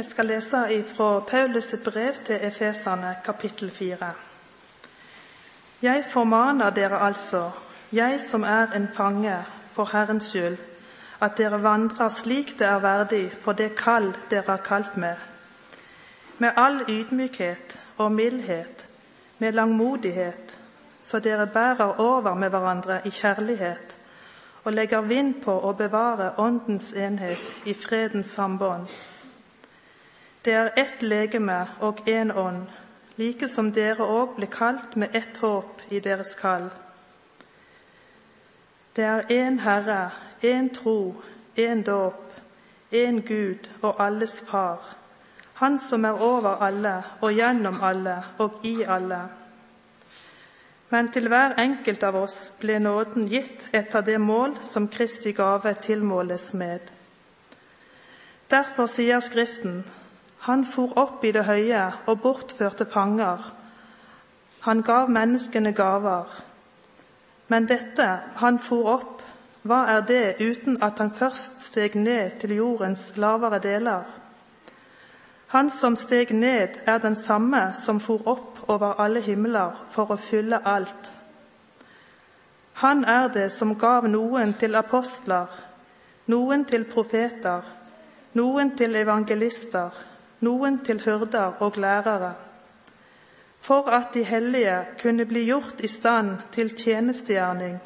Jeg skal lese fra Paulus' brev til Efeserne, kapittel 4. Jeg formaner dere altså, jeg som er en fange for Herrens skyld, at dere vandrer slik det er verdig for det kall dere har kalt med, med all ydmykhet og mildhet, med langmodighet, så dere bærer over med hverandre i kjærlighet og legger vind på å bevare Åndens enhet i fredens sambånd. Det er ett legeme og én ånd, like som dere òg ble kalt med ett håp i deres kall. Det er én Herre, én tro, én dåp, én Gud og alles Far, Han som er over alle og gjennom alle og i alle. Men til hver enkelt av oss ble nåden gitt etter det mål som Kristi gave tilmåles med. Derfor sier Skriften han for opp i det høye og bortførte fanger. Han gav menneskene gaver. Men dette, han for opp, hva er det uten at han først steg ned til jordens lavere deler? Han som steg ned, er den samme som for opp over alle himler for å fylle alt. Han er det som gav noen til apostler, noen til profeter, noen til evangelister, noen til hyrder og lærere, for at de hellige kunne bli gjort i stand til tjenestegjerning,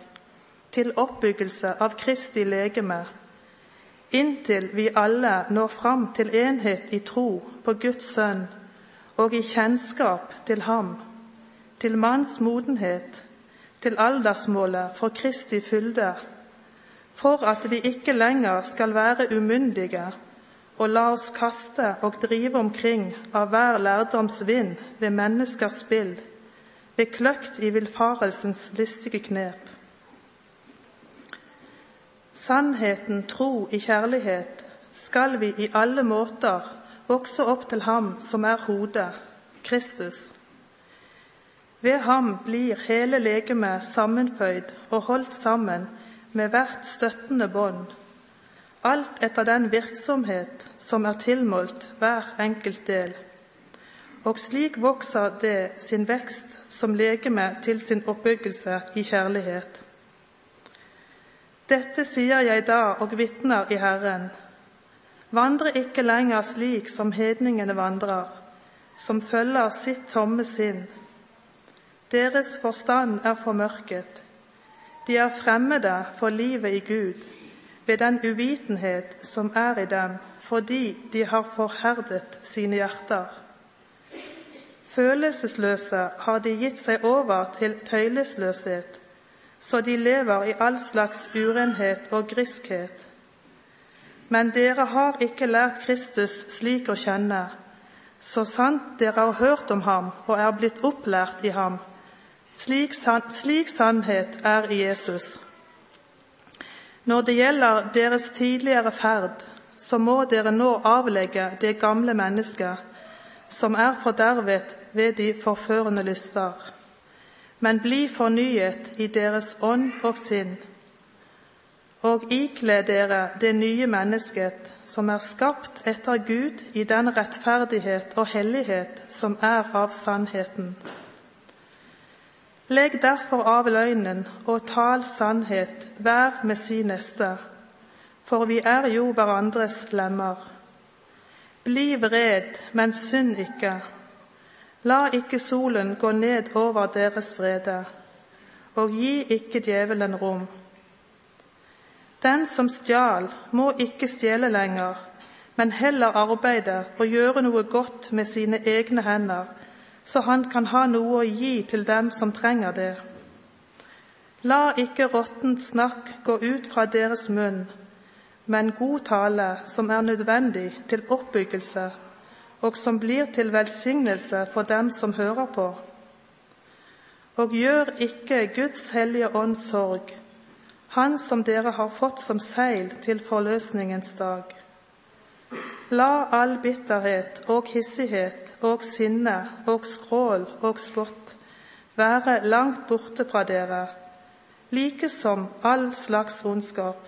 til oppbyggelse av Kristi legeme, inntil vi alle når fram til enhet i tro på Guds sønn og i kjennskap til ham, til manns modenhet, til aldersmålet for Kristi fylde, for at vi ikke lenger skal være umyndige og la oss kaste og drive omkring av hver lærdoms vind ved menneskers spill, ved kløkt i villfarelsens listige knep. Sannheten, tro i kjærlighet skal vi i alle måter vokse opp til Ham som er hodet, Kristus. Ved ham blir hele legemet sammenføyd og holdt sammen med hvert støttende bånd alt etter den virksomhet som er tilmålt hver enkelt del. Og slik vokser det sin vekst som legeme til sin oppbyggelse i kjærlighet. Dette sier jeg da og vitner i Herren. Vandre ikke lenger slik som hedningene vandrer, som følger sitt tomme sinn. Deres forstand er formørket. De er fremmede for livet i Gud ved den uvitenhet som er i dem fordi de har forherdet sine hjerter. Følelsesløse har de gitt seg over til tøylesløshet, så de lever i all slags urenhet og griskhet. Men dere har ikke lært Kristus slik å kjenne, så sant dere har hørt om ham og er blitt opplært i ham. Slik, slik sannhet er i Jesus. Når det gjelder deres tidligere ferd, så må dere nå avlegge det gamle mennesket, som er fordervet ved de forførende lyster, men bli fornyet i deres ånd og sinn, og ikle dere det nye mennesket, som er skapt etter Gud i den rettferdighet og hellighet som er av sannheten. Legg derfor av løgnen og tal sannhet hver med si neste, for vi er jo hverandres lemmer. Bli vred, men synd ikke. La ikke solen gå ned over deres vrede, og gi ikke djevelen rom. Den som stjal, må ikke stjele lenger, men heller arbeide og gjøre noe godt med sine egne hender, så han kan ha noe å gi til dem som trenger det. La ikke råttent snakk gå ut fra deres munn, men god tale som er nødvendig til oppbyggelse, og som blir til velsignelse for dem som hører på. Og gjør ikke Guds hellige ånd sorg, Han som dere har fått som seil til forløsningens dag. La all bitterhet og hissighet og sinne og skrål og spott være langt borte fra dere, like som all slags ondskap.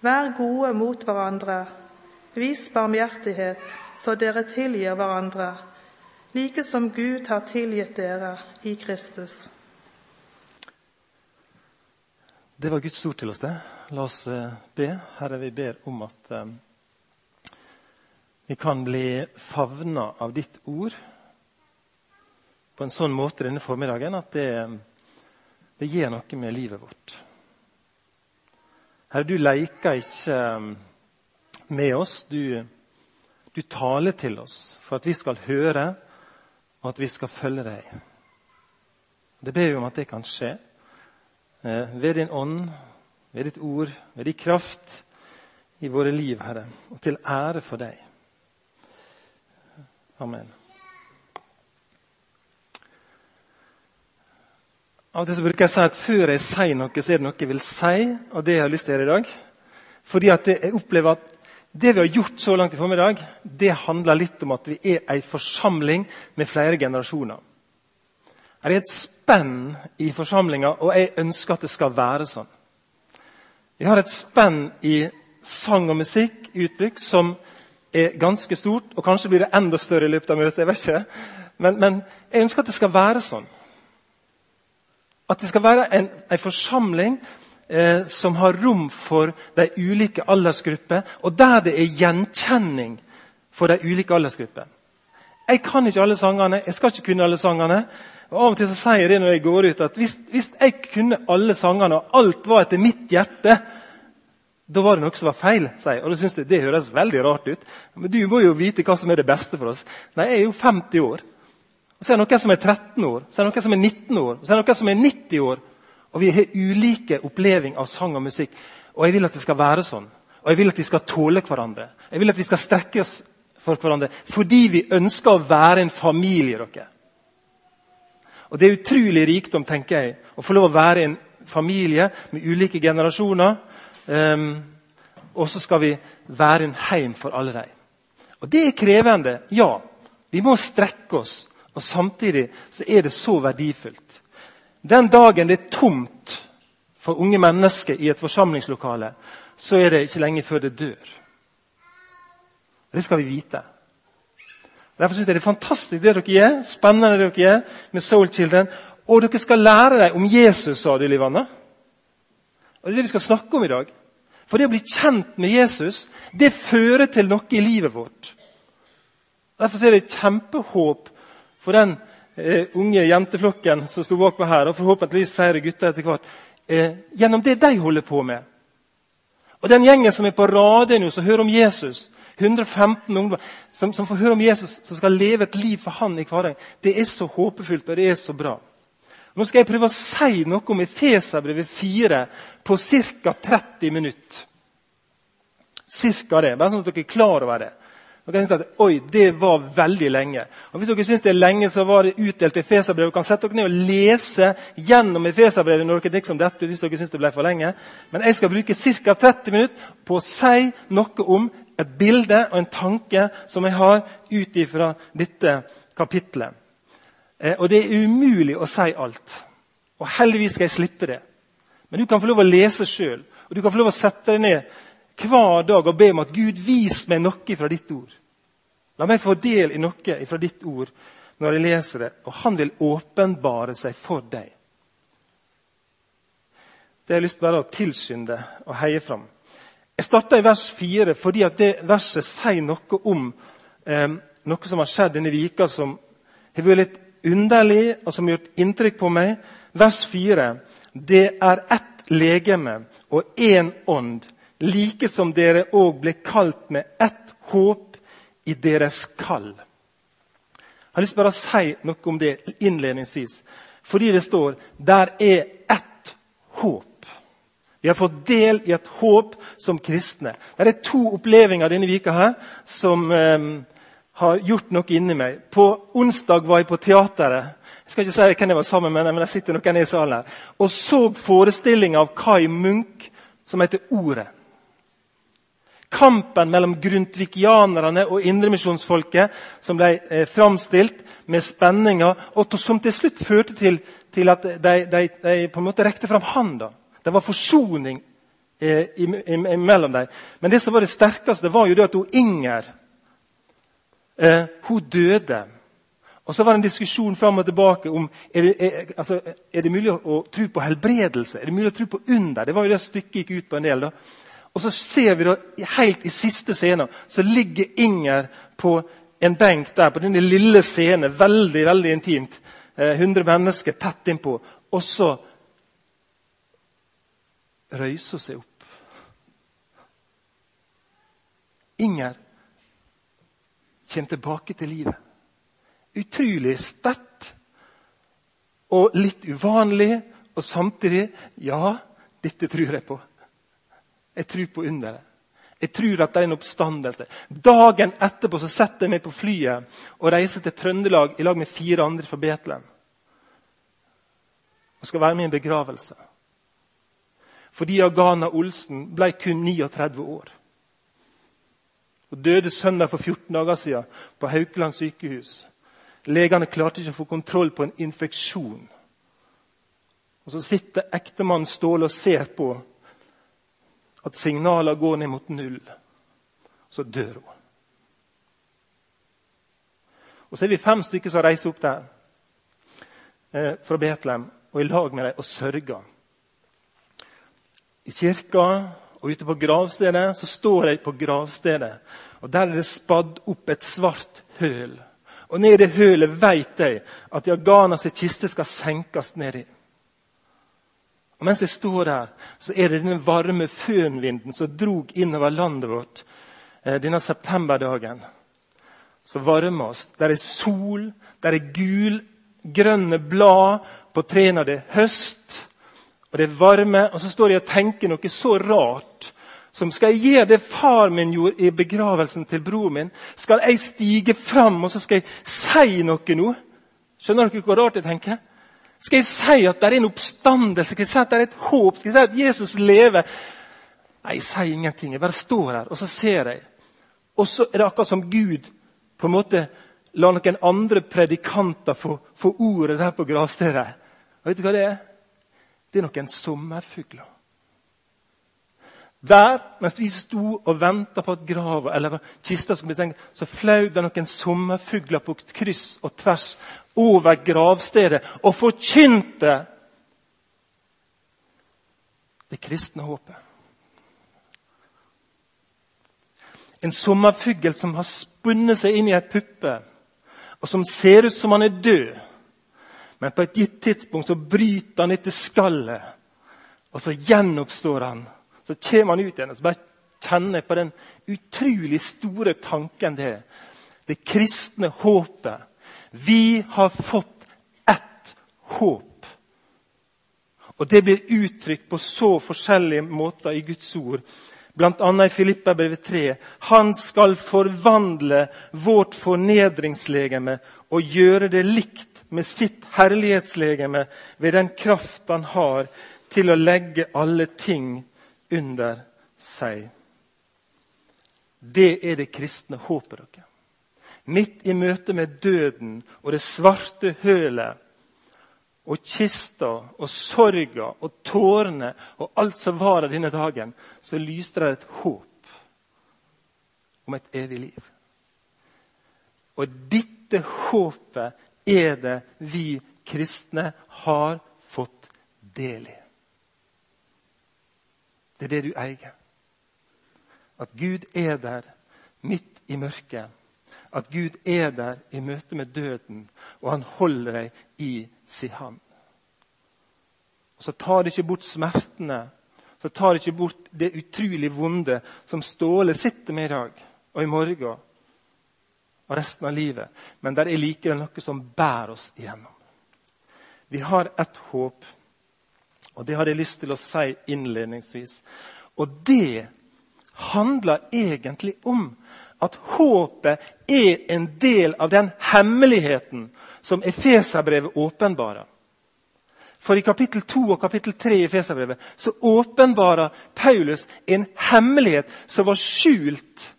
Vær gode mot hverandre, Vis barmhjertighet, så dere tilgir hverandre, like som Gud har tilgitt dere i Kristus. Det var Guds ord til oss, det. La oss eh, be. Herre, vi ber om at um, vi kan bli favna av ditt ord på en sånn måte denne formiddagen at det, det gjør noe med livet vårt. Herre, du leker ikke med oss. Du, du taler til oss for at vi skal høre, og at vi skal følge deg. Det ber vi om at det kan skje eh, ved din ånd, ved ditt ord, ved din kraft i våre liv, Herre, og til ære for deg. Amen. Av og til bruker jeg å si at Før jeg sier noe, så er det noe jeg vil si. Og det har jeg lyst til å gjøre i dag. Fordi jeg opplever at det vi har gjort så langt i formiddag, det handler litt om at vi er ei forsamling med flere generasjoner. Det er et spenn i forsamlinga, og jeg ønsker at det skal være sånn. Vi har et spenn i sang og musikk uttrykk som er ganske stort. Og kanskje blir det enda større i løpet av møtet. jeg vet ikke. Men, men jeg ønsker at det skal være sånn. At det skal være en, en forsamling eh, som har rom for de ulike aldersgrupper, og der det er gjenkjenning for de ulike aldersgruppene. Jeg kan ikke alle sangene, jeg skal ikke kunne alle sangene. og Av og til så sier jeg det når jeg går ut, at hvis, hvis jeg kunne alle sangene, og alt var etter mitt hjerte, da var det noe som var feil. sier. Og da synes du, Det høres veldig rart ut. Men du må jo vite hva som er det beste for oss. Nei, jeg er jo 50 år. Og Så er det noen som er 13 år, så er det noen som er 19 år, så er det noen som er 90 år. Og vi har ulike opplevelser av sang og musikk. Og jeg vil at det skal være sånn. Og jeg vil at vi skal tåle hverandre. Jeg vil at vi skal strekke oss for hverandre fordi vi ønsker å være en familie. dere. Og Det er utrolig rikdom tenker jeg, å få lov å være en familie med ulike generasjoner. Um, og så skal vi være en heim for alle dem. Og Det er krevende, ja. Vi må strekke oss. Og Samtidig så er det så verdifullt. Den dagen det er tomt for unge mennesker i et forsamlingslokale, så er det ikke lenge før det dør. Det skal vi vite. Derfor synes jeg det er fantastisk det dere gjør. Spennende det dere gjør med Soul Children. Og dere skal lære dem om Jesus, sa du, Livanne. Og Det er det vi skal snakke om i dag. For det å bli kjent med Jesus det fører til noe i livet vårt. Derfor er det kjempehåp for den eh, unge jenteflokken som sto bakpå her, og forhåpentligvis flere gutter etter hvert, eh, gjennom det de holder på med. Og den gjengen som er på radet nå, som hører om Jesus, 115 ungdommer som, som, får høre om Jesus, som skal leve et liv for han i hverdagen, det er så håpefullt og det er så bra. Nå skal jeg prøve å si noe om Efeserbrevet 4 på ca. 30 minutter. Cirka det, bare sånn at dere er klar over det. Dere synes at oi, det var veldig lenge. Og Hvis dere syns det er lenge, så var det utdelt Efeserbrev. Dere kan sette dere ned og lese gjennom Efeserbrevet når dere drikker som dette. hvis dere synes det ble for lenge. Men jeg skal bruke ca. 30 minutter på å si noe om et bilde og en tanke som jeg har ut ifra dette kapitlet. Eh, og det er umulig å si alt. Og heldigvis skal jeg slippe det. Men du kan få lov å lese sjøl. Og du kan få lov å sette deg ned hver dag og be om at Gud vis meg noe fra ditt ord. La meg få del i noe fra ditt ord når jeg leser det. Og han vil åpenbare seg for deg. Det har jeg lyst til bare å tilskynde og heie fram. Jeg starta i vers 4 fordi at det verset sier noe om eh, noe som har skjedd denne vika som har vært litt underlig, og som har gjort inntrykk på meg. Vers 4. Det er ett legeme og én ånd like som dere òg ble kalt med ett håp i deres kall. Jeg har lyst til bare å si noe om det innledningsvis. Fordi det står der er ett håp. Vi har fått del i et håp som kristne. Det er to opplevelser denne vika her som eh, har gjort noe inni meg. På onsdag var jeg på teateret. Jeg skal ikke si hvem jeg var sammen med, men jeg sitter noen i salen her. Og så forestillinga av Kai Munch som heter Ordet kampen mellom grundtvikianerne og indremisjonsfolket som ble eh, framstilt med spenninger, og som til slutt førte til, til at de, de, de, på en måte rekte fram handa. Det var forsoning eh, imellom dem. Men det som var det sterkeste, var jo det at hun Inger eh, hun døde. Og Så var det en diskusjon fram og tilbake om er det, er, altså, er det mulig å, tro på helbredelse. Er det mulig å tro på under? Det var jo det stykket gikk ut på en del. da. Og så ser vi da, helt i siste scene, så ligger Inger på en benk der på denne lille scenen. Veldig veldig intimt. Eh, 100 mennesker tett innpå. Og så røyser hun seg opp. Inger kommer tilbake til livet. Utrolig sterkt og litt uvanlig, og samtidig Ja, dette tror jeg på. Jeg tror på underet. Jeg tror at det er en oppstandelse. Dagen etterpå så setter jeg meg på flyet og reiser til Trøndelag i lag med fire andre fra Betlehem. Og skal være med i en begravelse. Fordi Agana Olsen ble kun 39 år. Og døde søndag for 14 dager siden på Haukeland sykehus. Legene klarte ikke å få kontroll på en infeksjon. Og Så sitter ektemannen Ståle og ser på at signalene går ned mot null. Så dør hun. Og Så er vi fem stykker som reiser opp der eh, fra Betlehem og i lag med dem og sørger. I kirka og ute på gravstedet så står de på gravstedet. og Der er det spadd opp et svart høl. Og ned i det hølet vet jeg at Jaganas kiste skal senkes nedi. Og Mens jeg står der, så er det denne varme fønvinden som drog innover landet vårt eh, denne septemberdagen. Som varmer oss. Der er sol, der er gul, grønne blad på trærne. Det er høst, og det er varme. Og så står jeg og tenker noe så rart som skal jeg gjøre det far min gjorde i begravelsen til bror min. Skal jeg stige fram og så skal jeg si noe nå? Skjønner dere hvor rart jeg tenker? Skal jeg si at det er en oppstandelse? Skal jeg si at det er et håp? Skal jeg si at Jesus lever? Nei, jeg sier ingenting. Jeg bare står her, og så ser jeg. Og så er det akkurat som Gud på en måte la noen andre predikanter få, få ordet der på gravstedet. Vet du hva det er? Det er noen sommerfugler. Der, mens vi sto og venta på at grava eller kista skulle bli senkt, så flaug det noen sommerfugler på kryss og tvers over gravstedet og forkynte det kristne håpet. En sommerfugl som har spunnet seg inn i ei puppe, og som ser ut som han er død. Men på et gitt tidspunkt så bryter han etter skallet, og så gjenoppstår han så kommer han ut igjen og så bare kjenner på den utrolig store tanken det er. Det kristne håpet. Vi har fått ett håp. Og Det blir uttrykt på så forskjellige måter i Guds ord. Bl.a. i Filippabrevet 3. Han skal forvandle vårt fornedringslegeme og gjøre det likt med sitt herlighetslegeme ved den kraft han har til å legge alle ting under seg. Det er det kristne håpet dere. Midt i møte med døden og det svarte hølet og kista og sorga og tårene og alt som var der denne dagen, så lyste det et håp om et evig liv. Og dette håpet er det vi kristne har fått del i. Det er det du eier. At Gud er der midt i mørket. At Gud er der i møte med døden, og han holder deg i sin hand. Og Så tar det ikke bort smertene, så tar det ikke bort det utrolig vonde som Ståle sitter med i dag og i morgen og resten av livet. Men det er likevel noe som bærer oss igjennom. Vi har et håp og Det hadde jeg lyst til å si innledningsvis. Og det handler egentlig om at håpet er en del av den hemmeligheten som Efeserbrevet åpenbarer. For i kapittel 2 og kapittel 3 i Efeserbrevet så åpenbarer Paulus en hemmelighet som var skjult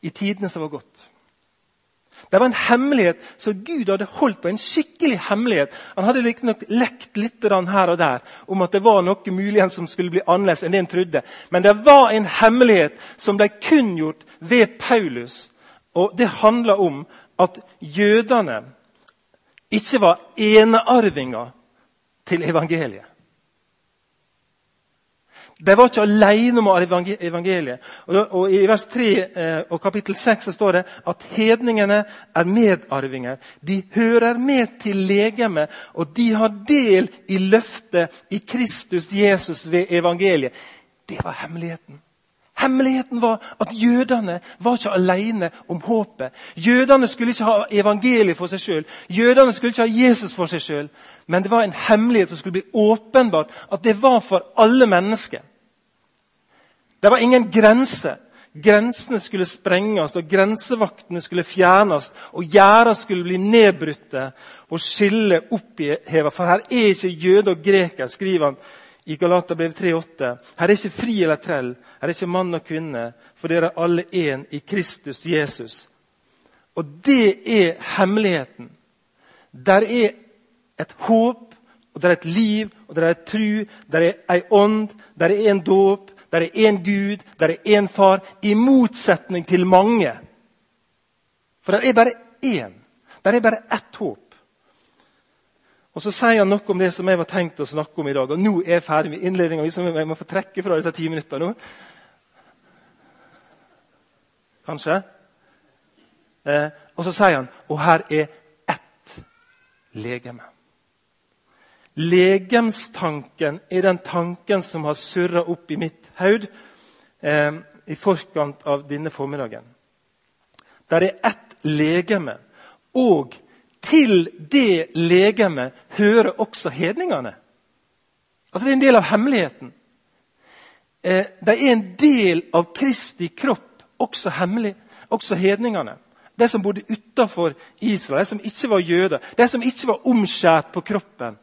i tidene som var gått. Det var en hemmelighet som Gud hadde holdt på. En skikkelig hemmelighet. Han hadde riktignok lekt litt her og der om at det var noe muligens som skulle bli annerledes enn det en trodde. Men det var en hemmelighet som ble kunngjort ved Paulus. Og Det handla om at jødene ikke var enearvinger til evangeliet. De var ikke alene om evangeliet. Og, I vers 3 eh, og kapittel 6 står det at hedningene er medarvinger. De hører med til legemet, og de har del i løftet i Kristus Jesus ved evangeliet. Det var hemmeligheten. Hemmeligheten var at jødene var ikke alene om håpet. Jødene skulle ikke ha evangeliet for seg sjøl. Jødene skulle ikke ha Jesus for seg sjøl. Men det var en hemmelighet som skulle bli åpenbart. At det var for alle mennesker. Det var ingen grense. Grensene skulle sprenges, og grensevaktene skulle fjernes. Og gjerder skulle bli nedbrutte og skille oppheva. For her er ikke jøde og greker, skriver han i Galaterbrev 3,8. Her er ikke fri eller trell, her er ikke mann og kvinne, for dere er alle én i Kristus Jesus. Og det er hemmeligheten. Der er et håp, og der er et liv, og der er et tru, der er ei ånd, der er en dåp, der er én Gud, der er én Far, i motsetning til mange. For der er bare én. Der er bare ett håp. Og Så sier han noe om det som jeg var tenkt å snakke om i dag. Og nå er jeg ferdig med innledninga. Jeg må få trekke fra disse ti minutter nå. Kanskje? Eh, og så sier han og her er ett legeme. Legemstanken er den tanken som har surra opp i mitt hode eh, i forkant av denne formiddagen. Der er ett legeme. Og til det legemet hører også hedningene. Altså Det er en del av hemmeligheten. Eh, de er en del av Kristi kropp, også hemmelig, også hedningene. De som bodde utafor Israel, de som ikke var jøder, de som ikke var omskjært på kroppen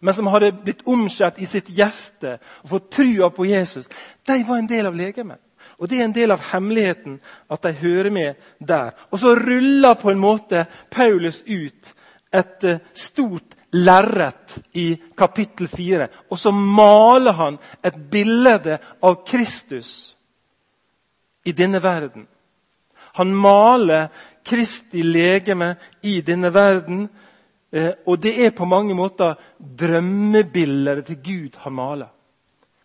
men som hadde blitt omskjært i sitt hjerte og fått trua på Jesus, de var en del av legemet. Og Det er en del av hemmeligheten at de hører med der. Og så ruller på en måte Paulus ut et eh, stort lerret i kapittel 4. Og så maler han et bilde av Kristus i denne verden. Han maler Kristi legeme i denne verden Eh, og det er på mange måter drømmebilder til Gud han maler.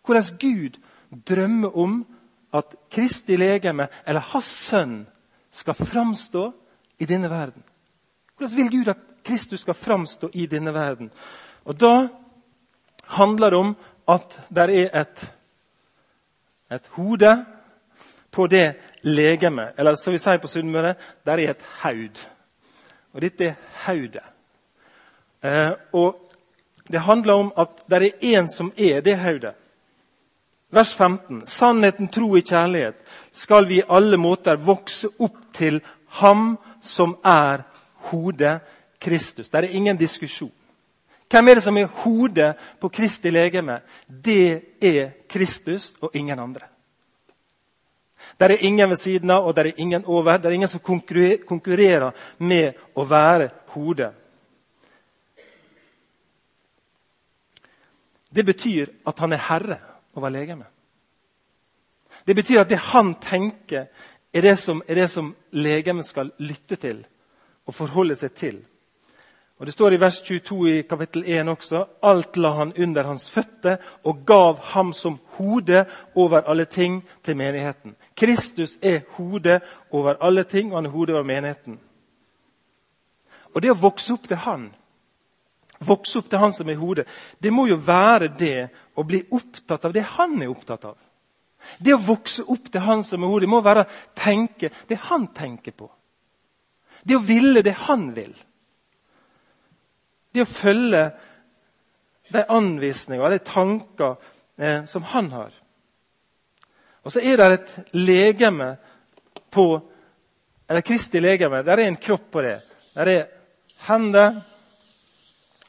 Hvordan Gud drømmer om at Kristi legeme, eller hans sønn, skal framstå i denne verden. Hvordan vil Gud at Kristus skal framstå i denne verden? Og Da handler det om at det er et, et hode på det legemet. Eller som vi sier på Sunnmøre, der er et haud. Og dette er haudet. Eh, og Det handler om at det er én som er det hodet. Vers 15. Sannheten, tro i kjærlighet skal vi i alle måter vokse opp til Ham som er hodet, Kristus. Det er ingen diskusjon. Hvem er det som er hodet på Kristi legeme? Det er Kristus og ingen andre. Det er ingen ved siden av og det er ingen over. Det er ingen som konkurrerer med å være hodet. Det betyr at han er herre over legemet. Det betyr at det han tenker, er det som, er det som legemet skal lytte til og forholde seg til. Og Det står i vers 22 i kapittel 1 også alt la han under hans føtter og gav ham som hode over alle ting til menigheten. Kristus er hode over alle ting, og han er hodet over menigheten. Og Det å vokse opp til han vokse opp til han som er hodet, det må jo være det å bli opptatt av det han er opptatt av. Det å vokse opp til han som er hodet, må være å tenke det han tenker på. Det å ville det han vil. Det å følge de anvisninger og de tanker eh, som han har. Og så er det et legeme på Eller Kristi legeme. Der er en kropp på det. Der er hender,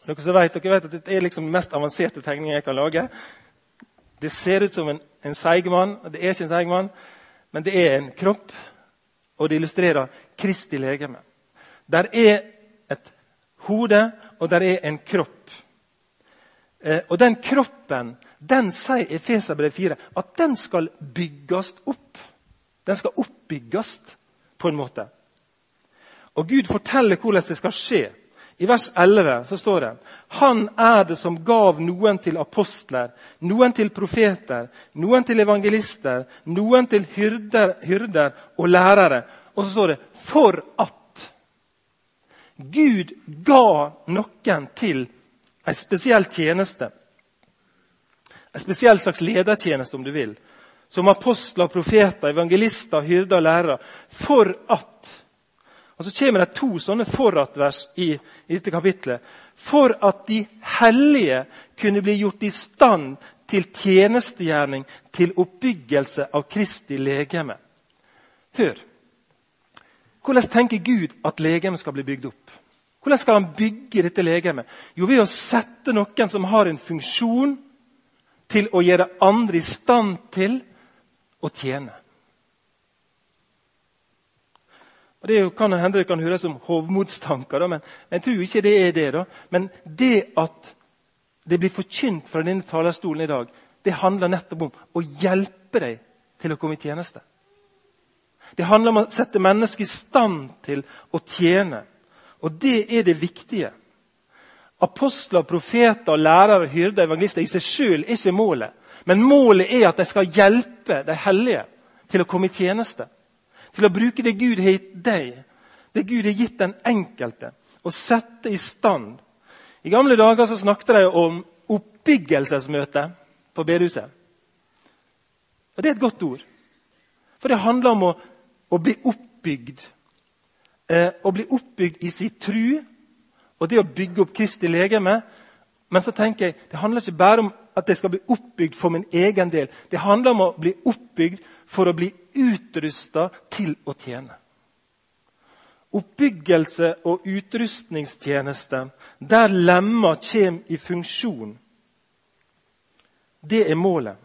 dere som vet, dere vet at Dette er liksom den mest avanserte tegningen jeg kan lage. Det ser ut som en, en seigmann. Det er ikke en seigmann, men det er en kropp. Og det illustrerer Kristi legeme. Der er et hode, og der er en kropp. Eh, og den kroppen den sier Efeserbrev 4 at den skal bygges opp. Den skal oppbygges på en måte. Og Gud forteller hvordan det skal skje. I vers 11 så står det Han er det som gav noen til apostler, noen til profeter, noen til evangelister, noen til hyrder, hyrder og lærere. Og så står det 'for at'. Gud ga noen til en spesiell tjeneste. En spesiell slags ledertjeneste, om du vil. Som apostler, profeter, evangelister, hyrder og lærere. For at og Så kommer det to sånne for-at-vers i, i, dette kapitlet. For at de hellige kunne bli gjort i stand til tjenestegjerning, til oppbyggelse av Kristi legeme. Hør. Hvordan tenker Gud at legemet skal bli bygd opp? Hvordan skal han bygge dette legemet? Jo, ved å sette noen som har en funksjon, til å gjøre andre i stand til å tjene. Og Det kan hende det kan høres som hovmodstanker, men jeg tror ikke det er det. da. Men det at det blir forkynt fra denne talerstolen i dag, det handler nettopp om å hjelpe deg til å komme i tjeneste. Det handler om å sette mennesket i stand til å tjene. Og det er det viktige. Apostler, profeter, lærere, hyrder, evangelister i seg sjøl er ikke målet. Men målet er at de skal hjelpe de hellige til å komme i tjeneste til å bruke det Gud har gitt deg, det Gud har gitt den enkelte, og sette i stand. I gamle dager så snakket de om oppbyggelsesmøte på bedehuset. Og Det er et godt ord. For det handler om å, å bli oppbygd. Eh, å bli oppbygd i sin tru og det å bygge opp Kristi legeme. Men så tenker jeg, det handler ikke bare om at jeg skal bli oppbygd for min egen del. Det handler om å bli oppbygd for å bli utrusta til å tjene. Oppbyggelse og utrustningstjeneste der lemma kommer i funksjon, det er målet.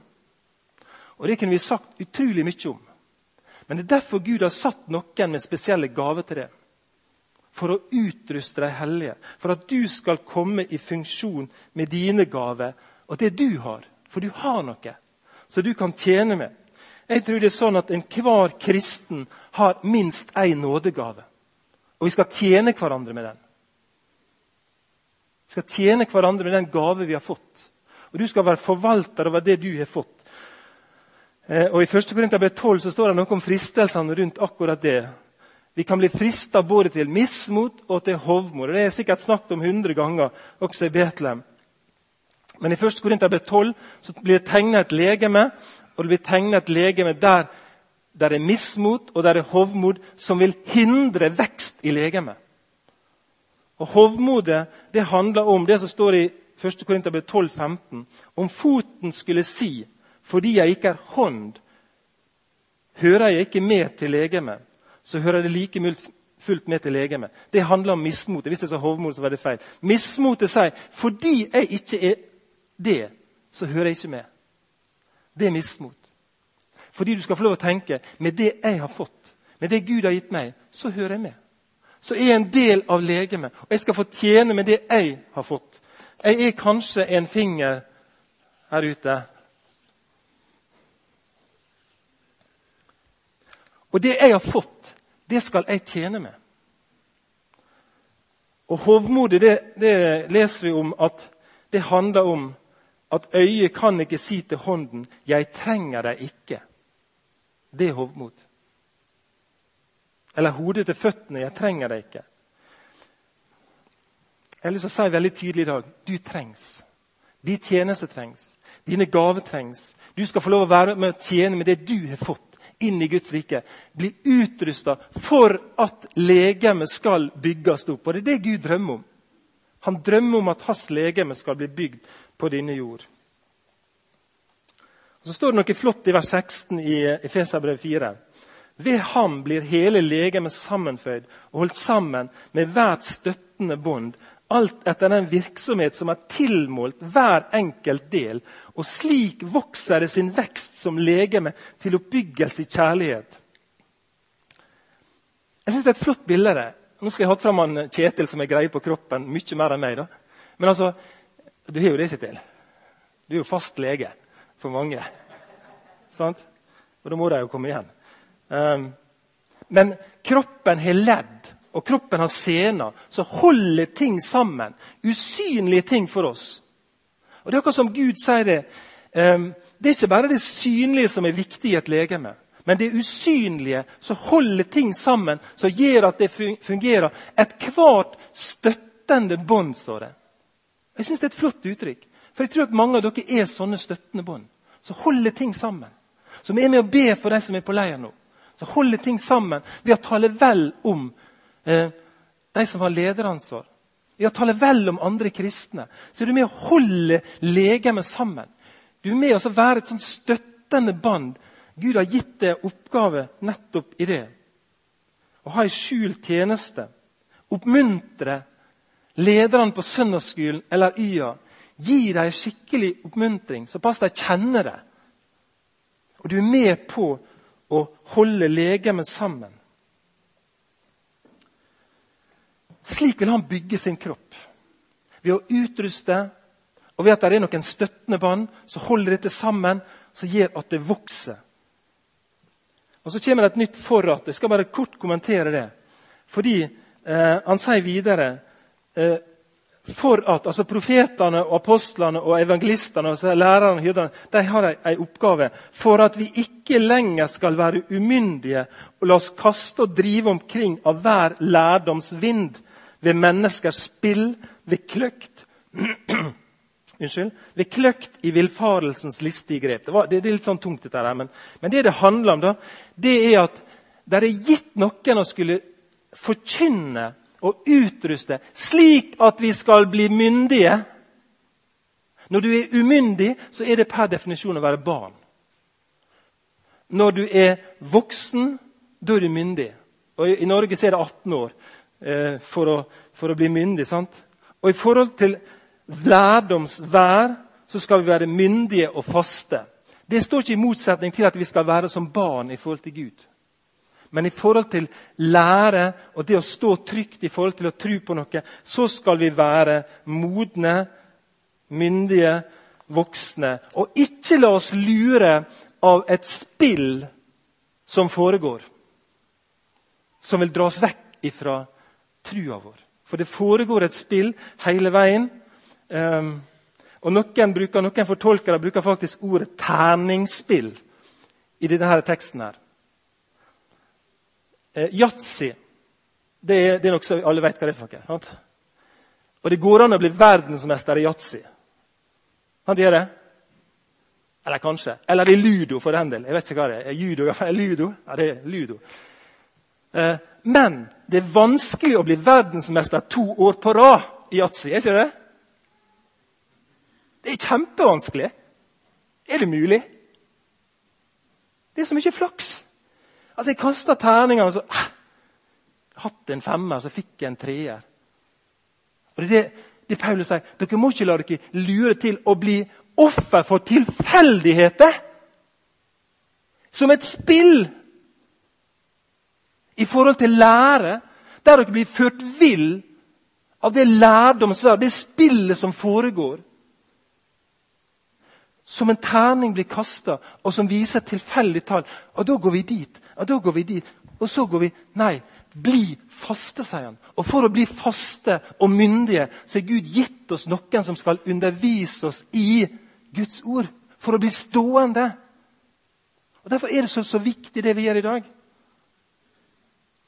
Og Det kunne vi sagt utrolig mye om. Men det er derfor Gud har satt noen med spesielle gaver til det. For å utruste de hellige, for at du skal komme i funksjon med dine gaver og det du har. For du har noe som du kan tjene med. Jeg tror det er sånn at enhver kristen har minst én nådegave. Og vi skal tjene hverandre med den. Vi skal tjene hverandre med den gave vi har fått. Og du skal være forvalter over det du har fått. Eh, og I 1. Korinterbrev 12 så står det noe om fristelsene rundt akkurat det. Vi kan bli frista både til mismot og til hovmod. Det er sikkert snakket om 100 ganger også i Betlehem. Men i 1. Korinterbrev 12 så blir det tegna et legeme og det blir tegnet et legeme der der er mismot og der er hovmod, som vil hindre vekst i legemet. Og Hovmodet det handler om det som står i 1. Korinterbrev 15. Om foten skulle si, fordi jeg ikke er hånd, hører jeg ikke med til legemet, så hører det like fullt med til legemet. Det handler om mismotet. Hvis jeg sa hovmod, så var det feil. Mismotet sier fordi jeg ikke er det, så hører jeg ikke med det er mismot. Fordi du skal få lov å tenke med det jeg har fått, med det Gud har gitt meg, så hører jeg med. Så er jeg en del av legemet, og jeg skal få tjene med det jeg har fått. Jeg er kanskje en finger her ute. Og det jeg har fått, det skal jeg tjene med. Og hovmodet, det, det leser vi om at det handler om at øyet kan ikke si til hånden 'Jeg trenger deg ikke'. Det er hovmod. Eller hodet til føttene 'Jeg trenger deg ikke'. Jeg har lyst til å si veldig tydelig i dag du trengs. Din tjeneste trengs. Dine gaver trengs. Du skal få lov å være med å tjene med det du har fått inn i Guds rike. Bli utrusta for at legemet skal bygges opp. Og Det er det Gud drømmer om. Han drømmer om at hans legeme skal bli bygd på denne jord. Og så står det noe flott i vers 16 i Efeserbrev 4. Ved ham blir hele legemet sammenføyd og holdt sammen med hvert støttende bånd, alt etter den virksomhet som er tilmålt hver enkelt del. Og slik vokser det sin vekst som legeme til oppbyggelse i kjærlighet. Jeg synes Det er et flott bilde Nå skal jeg ha fram han Kjetil, som er greie på kroppen mye mer enn meg. da. Men altså, du har jo det, Kjetil. Du er jo fast lege for mange. Sant? Og da må de jo komme igjen. Um, men kroppen har ledd, og kroppen har sener, som holder ting sammen. Usynlige ting for oss. Og Det er akkurat som Gud sier det. Um, det er ikke bare det synlige som er viktig i et legeme, men det usynlige som holder ting sammen, som gjør at det fungerer. Ethvert støttende bånd, står det. Jeg syns det er et flott uttrykk. For jeg tror at mange av dere er sånne støttende bånd. Som holder ting sammen. Som er med å be for de som er på leir nå. Som holder ting sammen ved å tale vel om eh, de som har lederansvar. Ved å tale vel om andre kristne. Så er du med å holde legemet sammen. Du er med å være et sånn støttende bånd. Gud har gitt deg oppgave nettopp i det. Å ha ei skjult tjeneste. Oppmuntre lederne på søndagsskolen eller YA. Gi dem skikkelig oppmuntring, såpass de kjenner det. Og du er med på å holde legemet sammen. Slik vil han bygge sin kropp. Ved å utruste og ved at det er noen støttende bånd som holder dette sammen, som gjør at det vokser. Og Så kommer det et nytt forrat. Jeg skal bare kort kommentere det. Fordi eh, Han sier videre eh, for at altså Profetene, og apostlene, og evangelistene og lærerne hyrderne, de har en oppgave for at vi ikke lenger skal være umyndige og la oss kaste og drive omkring av hver lærdomsvind ved menneskers spill, ved kløkt Unnskyld, ved kløkt i villfarelsens listige grep. Det, var, det, det, er litt sånn tungt, dette her, men, men, det det handler om, da, det er at det er gitt noen å skulle forkynne og utruste slik at vi skal bli myndige. Når du er umyndig, så er det per definisjon å være barn. Når du er voksen, da er du myndig. Og I, Norge er det 18 år eh, for, å, for, å, bli myndig. sant? Og i forhold til lærdomsvær så skal vi være myndige og faste. Det står ikke i motsetning til at vi skal være som barn i forhold til Gud. Men i forhold til lære og det å stå trygt i forhold til å tro på noe, så skal vi være modne, myndige, voksne. Og ikke la oss lure av et spill som foregår, som vil dra oss vekk ifra trua vår. For det foregår et spill hele veien. Um, og noen, bruker, noen fortolkere bruker faktisk ordet terningsspill i denne teksten. her. Eh, Yatzy det, er, det er noe alle vet hva det er for noe. Og det går an å bli verdensmester i yatzy. Han gjør det. Eller kanskje. Eller i ludo, for den del. Jeg vet ikke hva det er. Judo, ludo? Ja, det er ludo. Eh, men det er vanskelig å bli verdensmester to år på rad i yatzy. Er ikke det? Det er kjempevanskelig. Er det mulig? Det er så mye flaks. Altså, Jeg kasta terninger, og så ah, Hatt en femmer, så fikk jeg en treer. Og Det er det, det Paulus sier. Dere må ikke la dere lure til å bli offer for tilfeldigheter. Som et spill i forhold til lære, der dere blir ført vill av det lærdomsverdet, det spillet som foregår. Som en terning blir kasta, og som viser et tilfeldig tall. Og da går vi dit. Og da går vi dit. Og så går vi Nei, bli faste, sier han. Og for å bli faste og myndige så har Gud gitt oss noen som skal undervise oss i Guds ord. For å bli stående. Og Derfor er det så, så viktig, det vi gjør i dag.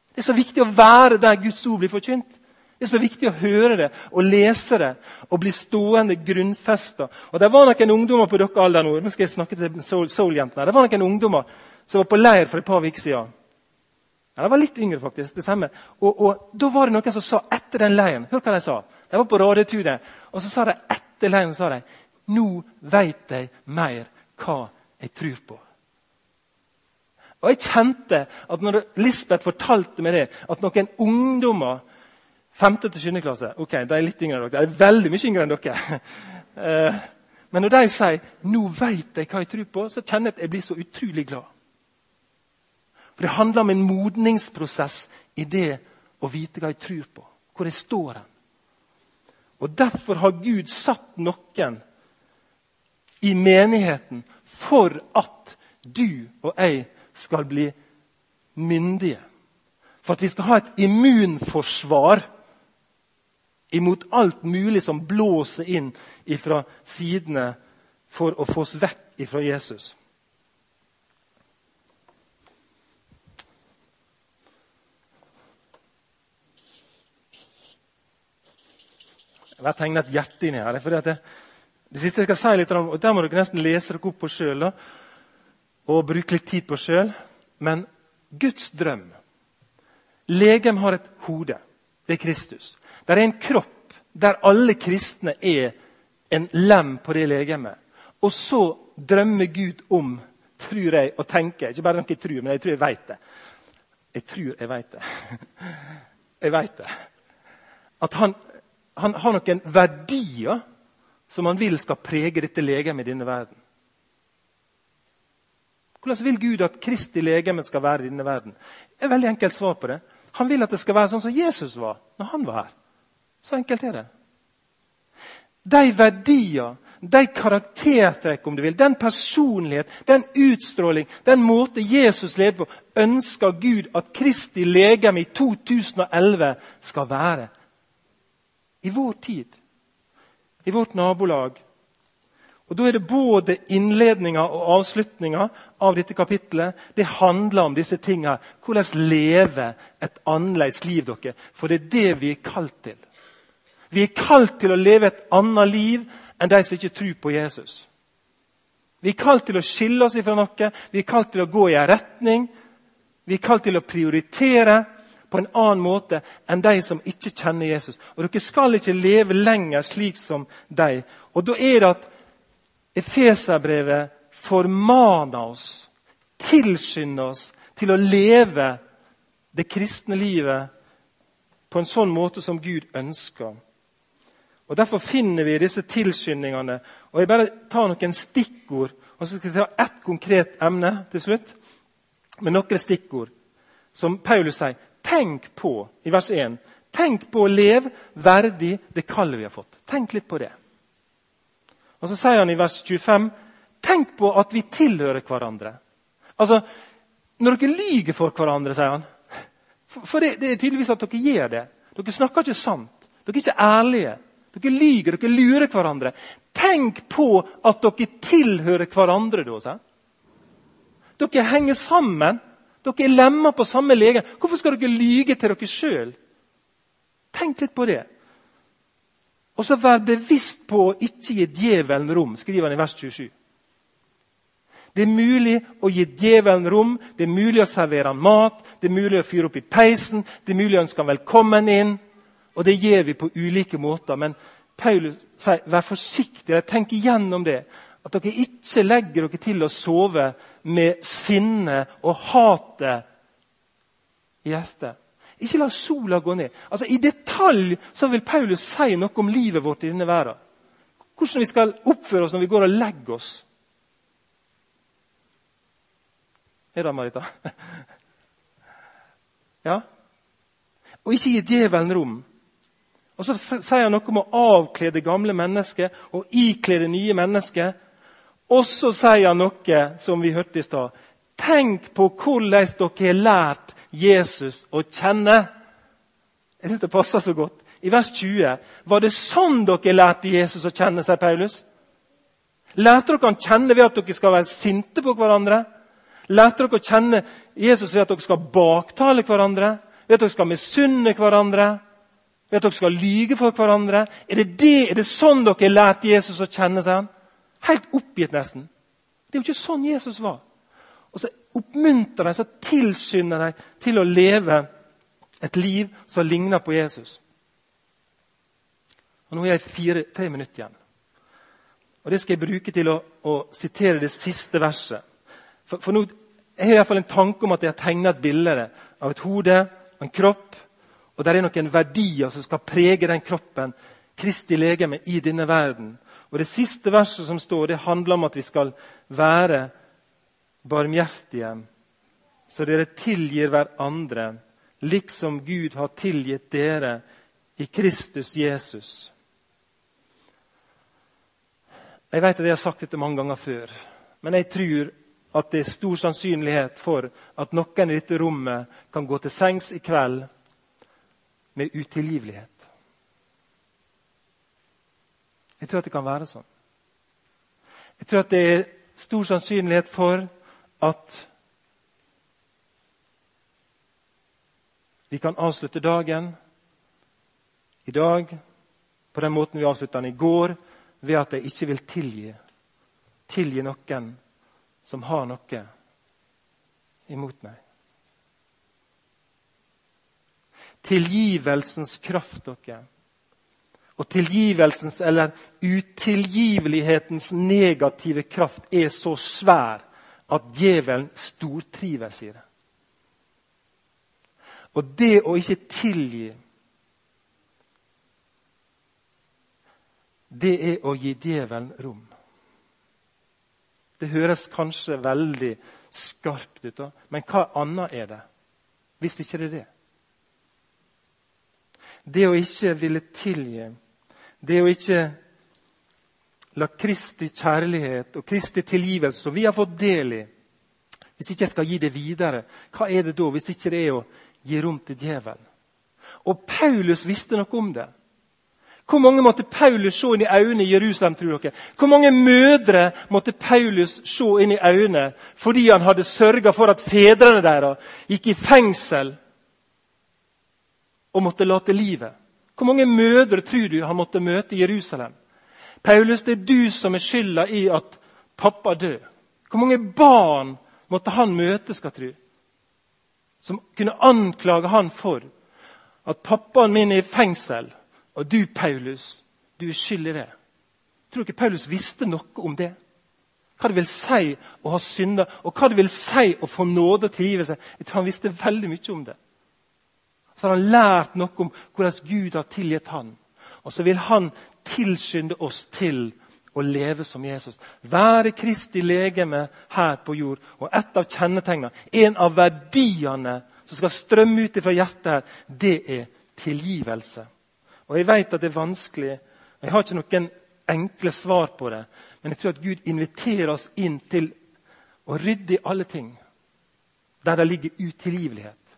Det er så viktig å være der Guds ord blir forkynt. Det er så viktig å høre det og lese det og bli stående grunnfesta. Det var noen ungdommer på dere alder nå, nå skal jeg snakke til soul-jentene. Det var noen ungdommer som var på leir for et par uker siden. Ja, de var litt yngre, faktisk. det stemmer. Og, og, Da var det noen som sa etter den leiren Hør hva de sa. De var på radioturet. Og så sa de etter leiren sa de, nå vet jeg mer hva jeg tror på. Og Jeg kjente at når Lisbeth fortalte meg det, at noen ungdommer Femte til sjuende klasse. Ok, De er litt yngre enn dere. De er veldig mye yngre enn dere. Eh, men når de sier 'nå vet jeg hva jeg tror på', så kjenner jeg at jeg blir så utrolig glad. For Det handler om en modningsprosess i det å vite hva jeg tror på, hvor jeg står hen. Og Derfor har Gud satt noen i menigheten for at du og jeg skal bli myndige. For at vi skal ha et immunforsvar imot alt mulig som blåser inn fra sidene for å få oss vekk fra Jesus. Jeg har tegnet et hjerte inni her. fordi det, det, siste jeg skal si litt om, og Der må dere nesten lese dere opp på sjøl og bruke litt tid på sjøl. Men Guds drøm Legem har et hode. Det er Kristus. Det er en kropp der alle kristne er en lem på det legemet. Og så drømmer Gud om, tror jeg, og tenker Ikke bare noe jeg tror, men jeg tror jeg veit det. Jeg tror jeg veit det. Jeg veit det. At han, han har noen verdier som han vil skal prege dette legemet i denne verden. Hvordan vil Gud at Kristi legeme skal være i denne verden? Det er et veldig enkelt svar på det. Han vil at det skal være sånn som Jesus var når han var her. Så enkelt er det. De verdier, de karaktertrekk, om du vil, den personlighet, den utstråling, den måte Jesus leder på, ønsker Gud at Kristi legeme i 2011 skal være. I vår tid, i vårt nabolag. Og Da er det både innledninga og avslutninga av dette kapittelet. Det handler om disse tinga. Hvordan leve et annerledes liv, dere. For det er det vi er kalt til. Vi er kalt til å leve et annet liv enn de som ikke tror på Jesus. Vi er kalt til å skille oss ifra noe, vi er kalt til å gå i en retning. Vi er kalt til å prioritere på en annen måte enn de som ikke kjenner Jesus. Og Dere skal ikke leve lenger slik som de. Og Da er det at Efeserbrevet formaner oss, tilskynder oss til å leve det kristne livet på en sånn måte som Gud ønsker. Og Derfor finner vi disse tilskyndingene. Og Jeg bare tar noen stikkord, og så skal jeg ta ett konkret emne til slutt. Med noen stikkord som Paulus sier. Tenk på i vers 1. Tenk på å leve verdig det kallet vi har fått. Tenk litt på det. Og Så sier han i vers 25.: Tenk på at vi tilhører hverandre. Altså, Når dere lyver for hverandre, sier han For, det, det, er tydeligvis at dere gjør det. Dere snakker ikke sant. Dere er ikke ærlige. Dere lyver, dere lurer hverandre. Tenk på at dere tilhører hverandre. da, Dere henger sammen. Dere er lemmer på samme lege. Hvorfor skal dere lyge til dere sjøl? Tenk litt på det. Og så vær bevisst på å ikke gi djevelen rom, skriver han i vers 27. Det er mulig å gi djevelen rom, det er mulig å servere han mat, det er mulig å fyre opp i peisen, det er mulig å ønske han velkommen inn. Og det gjør vi på ulike måter. Men Paulus sier vær forsiktige, tenk igjennom det. At dere ikke legger dere til å sove med sinne og hatet i hjertet. Ikke la sola gå ned. Altså, I detalj så vil Paulus si noe om livet vårt i denne verden. Hvordan vi skal oppføre oss når vi går og legger oss. Er det Marita? Ja? Og ikke gi djevelen rom. Og Så sier han noe om å avkle det gamle mennesket og ikle det nye mennesket. Og så sier han noe som vi hørte i stad. Tenk på hvordan dere har lært Jesus å kjenne. Jeg syns det passer så godt. I vers 20 var det sånn dere lærte Jesus å kjenne, sier Paulus. Lærte dere han kjenne ved at dere skal være sinte på hverandre? Lærte dere å kjenne Jesus ved at dere skal baktale hverandre? Ved at dere skal misunne hverandre? Ved at dere skal lyge for hverandre? Er det, det, er det sånn dere har lært Jesus å kjenne? seg? Helt oppgitt, nesten. Det er jo ikke sånn Jesus var. Og så oppmuntrer de, så tilskynder de til å leve et liv som ligner på Jesus. Og Nå har jeg fire, tre minutter igjen. Og Det skal jeg bruke til å, å sitere det siste verset. For, for nå jeg har jeg fall en tanke om at jeg har tegnet et bilde av et hode, en kropp og det er noen verdier som skal prege den kroppen, Kristi legeme, i denne verden. Og Det siste verset som står, det handler om at vi skal være barmhjertige, så dere tilgir hverandre liksom Gud har tilgitt dere i Kristus Jesus. Jeg vet at jeg har sagt dette mange ganger før, men jeg tror at det er stor sannsynlighet for at noen i dette rommet kan gå til sengs i kveld med utilgivelighet. Jeg tror at det kan være sånn. Jeg tror at det er stor sannsynlighet for at vi kan avslutte dagen i dag på den måten vi avslutta den i går, ved at jeg ikke vil tilgi. Tilgi noen som har noe imot meg. Tilgivelsens kraft, dere. Og tilgivelsens eller utilgivelighetens negative kraft er så svær at djevelen stortrives i det. Og det å ikke tilgi Det er å gi djevelen rom. Det høres kanskje veldig skarpt ut, men hva annet er det? Hvis ikke det er det. Det å ikke ville tilgi, det å ikke la Kristi kjærlighet og Kristi tilgivelse, som vi har fått del i Hvis ikke jeg skal gi det videre, hva er det da hvis ikke det er å gi rom til djevelen? Og Paulus visste noe om det. Hvor mange måtte Paulus se inn i øynene i Jerusalem? tror dere? Hvor mange mødre måtte Paulus se inn i øynene fordi han hadde sørga for at fedrene deres gikk i fengsel og måtte late livet? Hvor mange mødre tror du han måtte møte i Jerusalem? Paulus, det er du som er skylda i at pappa dør. Hvor mange barn måtte han møte, skal tro? Som kunne anklage han for at pappaen min er i fengsel og du, Paulus, du er skyld i det. Tror du ikke Paulus visste noe om det? Hva det vil si å ha synder, og hva det vil si å få nåde og tilgivelse. Jeg tror han visste veldig mye om det. Så har han lært noe om hvordan Gud har tilgitt han. Og så vil han tilskynde oss til å leve som Jesus. Være Kristi legeme her på jord. Og et av kjennetegnene, en av verdiene som skal strømme ut fra hjertet, her, det er tilgivelse. Og Jeg vet at det er vanskelig, og jeg har ikke noen enkle svar på det. Men jeg tror at Gud inviterer oss inn til å rydde i alle ting der det ligger utilgivelighet.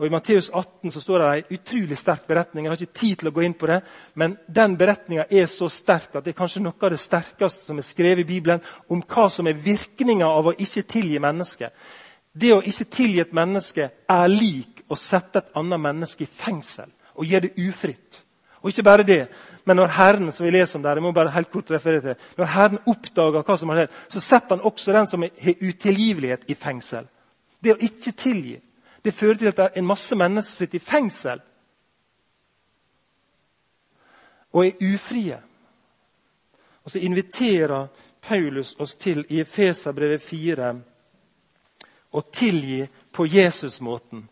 Og I Matteus 18 så står det en utrolig sterk beretning. Jeg har ikke tid til å gå inn på det, men den beretninga er så sterk at det er kanskje noe av det sterkeste som er skrevet i Bibelen om hva som er virkninga av å ikke tilgi mennesket. Det å ikke tilgi et menneske er lik å sette et annet menneske i fengsel og gjøre det ufritt. Og ikke bare det, men når Herren som vi leser om der, jeg må bare helt kort referere til, når Herren oppdager hva som har skjedd, så setter han også den som har utilgivelighet, i fengsel. Det å ikke tilgi det fører til at det er en masse mennesker som sitter i fengsel og er ufrie. Og så inviterer Paulus oss til i Efeserbrevet 4 å tilgi på Jesus-måten.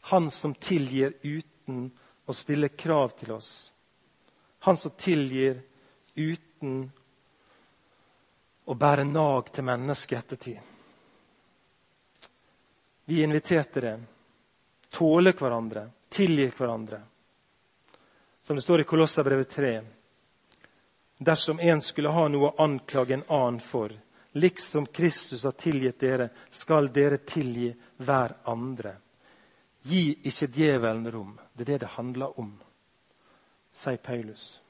Han som tilgir uten å stille krav til oss. Han som tilgir uten å bære nag til mennesket ettertid. Vi inviterte det. Tåle hverandre, tilgi hverandre. Som det står i Kolosserbrevet 3. Dersom en skulle ha noe å anklage en annen for, liksom Kristus har tilgitt dere, skal dere tilgi hver andre. Gi ikke djevelen rom. Det er det det handler om, sier Paulus.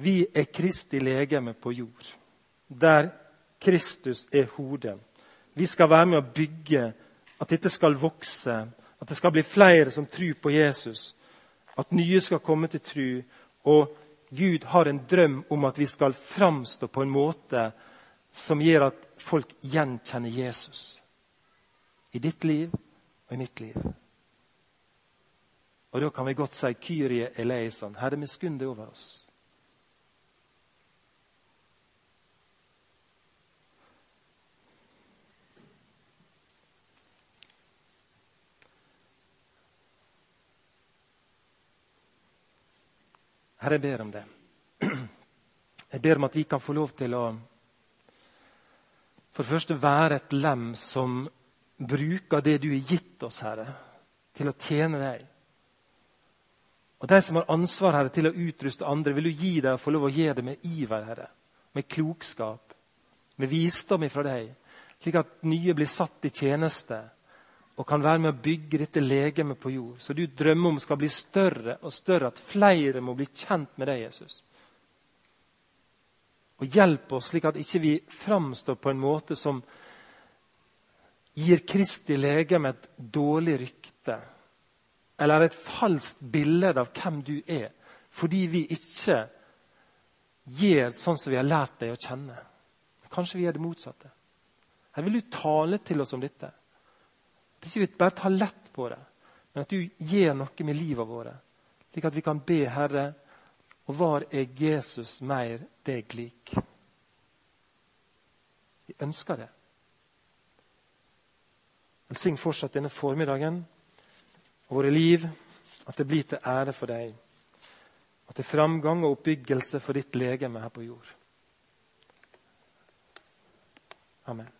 Vi er Kristi legeme på jord, der Kristus er hodet. Vi skal være med å bygge at dette skal vokse, at det skal bli flere som tror på Jesus, at nye skal komme til tro. Og Gud har en drøm om at vi skal framstå på en måte som gjør at folk gjenkjenner Jesus i ditt liv og i mitt liv. Og da kan vi godt si Kyrie eleison. Herre, miskunn deg over oss. Herre, jeg ber om det. Jeg ber om at vi kan få lov til å for det første være et lem som bruker det du har gitt oss, Herre, til å tjene deg. Og de som har ansvar Herre, til å utruste andre, vil du gi dem og få lov å gjøre det med iver, Herre. Med klokskap, med visdom ifra deg, slik at nye blir satt i tjeneste og kan være med å bygge dette legemet på jord. Så du drømmer om skal bli større og større, at flere må bli kjent med deg, Jesus. Og hjelp oss slik at ikke vi framstår på en måte som gir Kristi legeme et dårlig rykte eller et falskt bilde av hvem du er, fordi vi ikke gjør sånn som vi har lært deg å kjenne. Kanskje vi gjør det motsatte. Her vil du tale til oss om dette. At ikke vi bare tar lett på det, men at du gjør noe med livet vårt, slik at vi kan be Herre og var er Jesus mer deg lik? Vi ønsker det. Velsign fortsatt denne formiddagen og våre liv, at det blir til ære for deg. Og til framgang og oppbyggelse for ditt legeme her på jord. Amen.